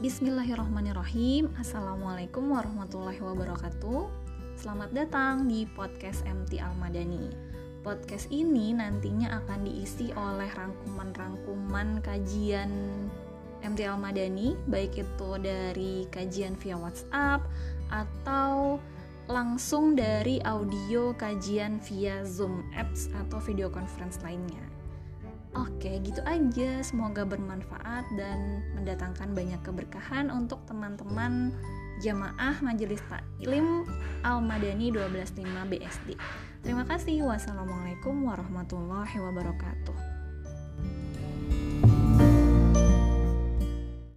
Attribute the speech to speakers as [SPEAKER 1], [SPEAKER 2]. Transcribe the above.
[SPEAKER 1] Bismillahirrahmanirrahim. Assalamualaikum warahmatullahi wabarakatuh. Selamat datang di podcast MT Almadani. Podcast ini nantinya akan diisi oleh rangkuman-rangkuman kajian MT Almadani Baik itu dari kajian via WhatsApp Atau langsung dari audio kajian via Zoom apps atau video conference lainnya Oke, gitu aja. Semoga bermanfaat dan mendatangkan banyak keberkahan untuk teman-teman jamaah Majelis Taklim Al-Madani 125 BSD. Terima kasih. Wassalamualaikum warahmatullahi wabarakatuh.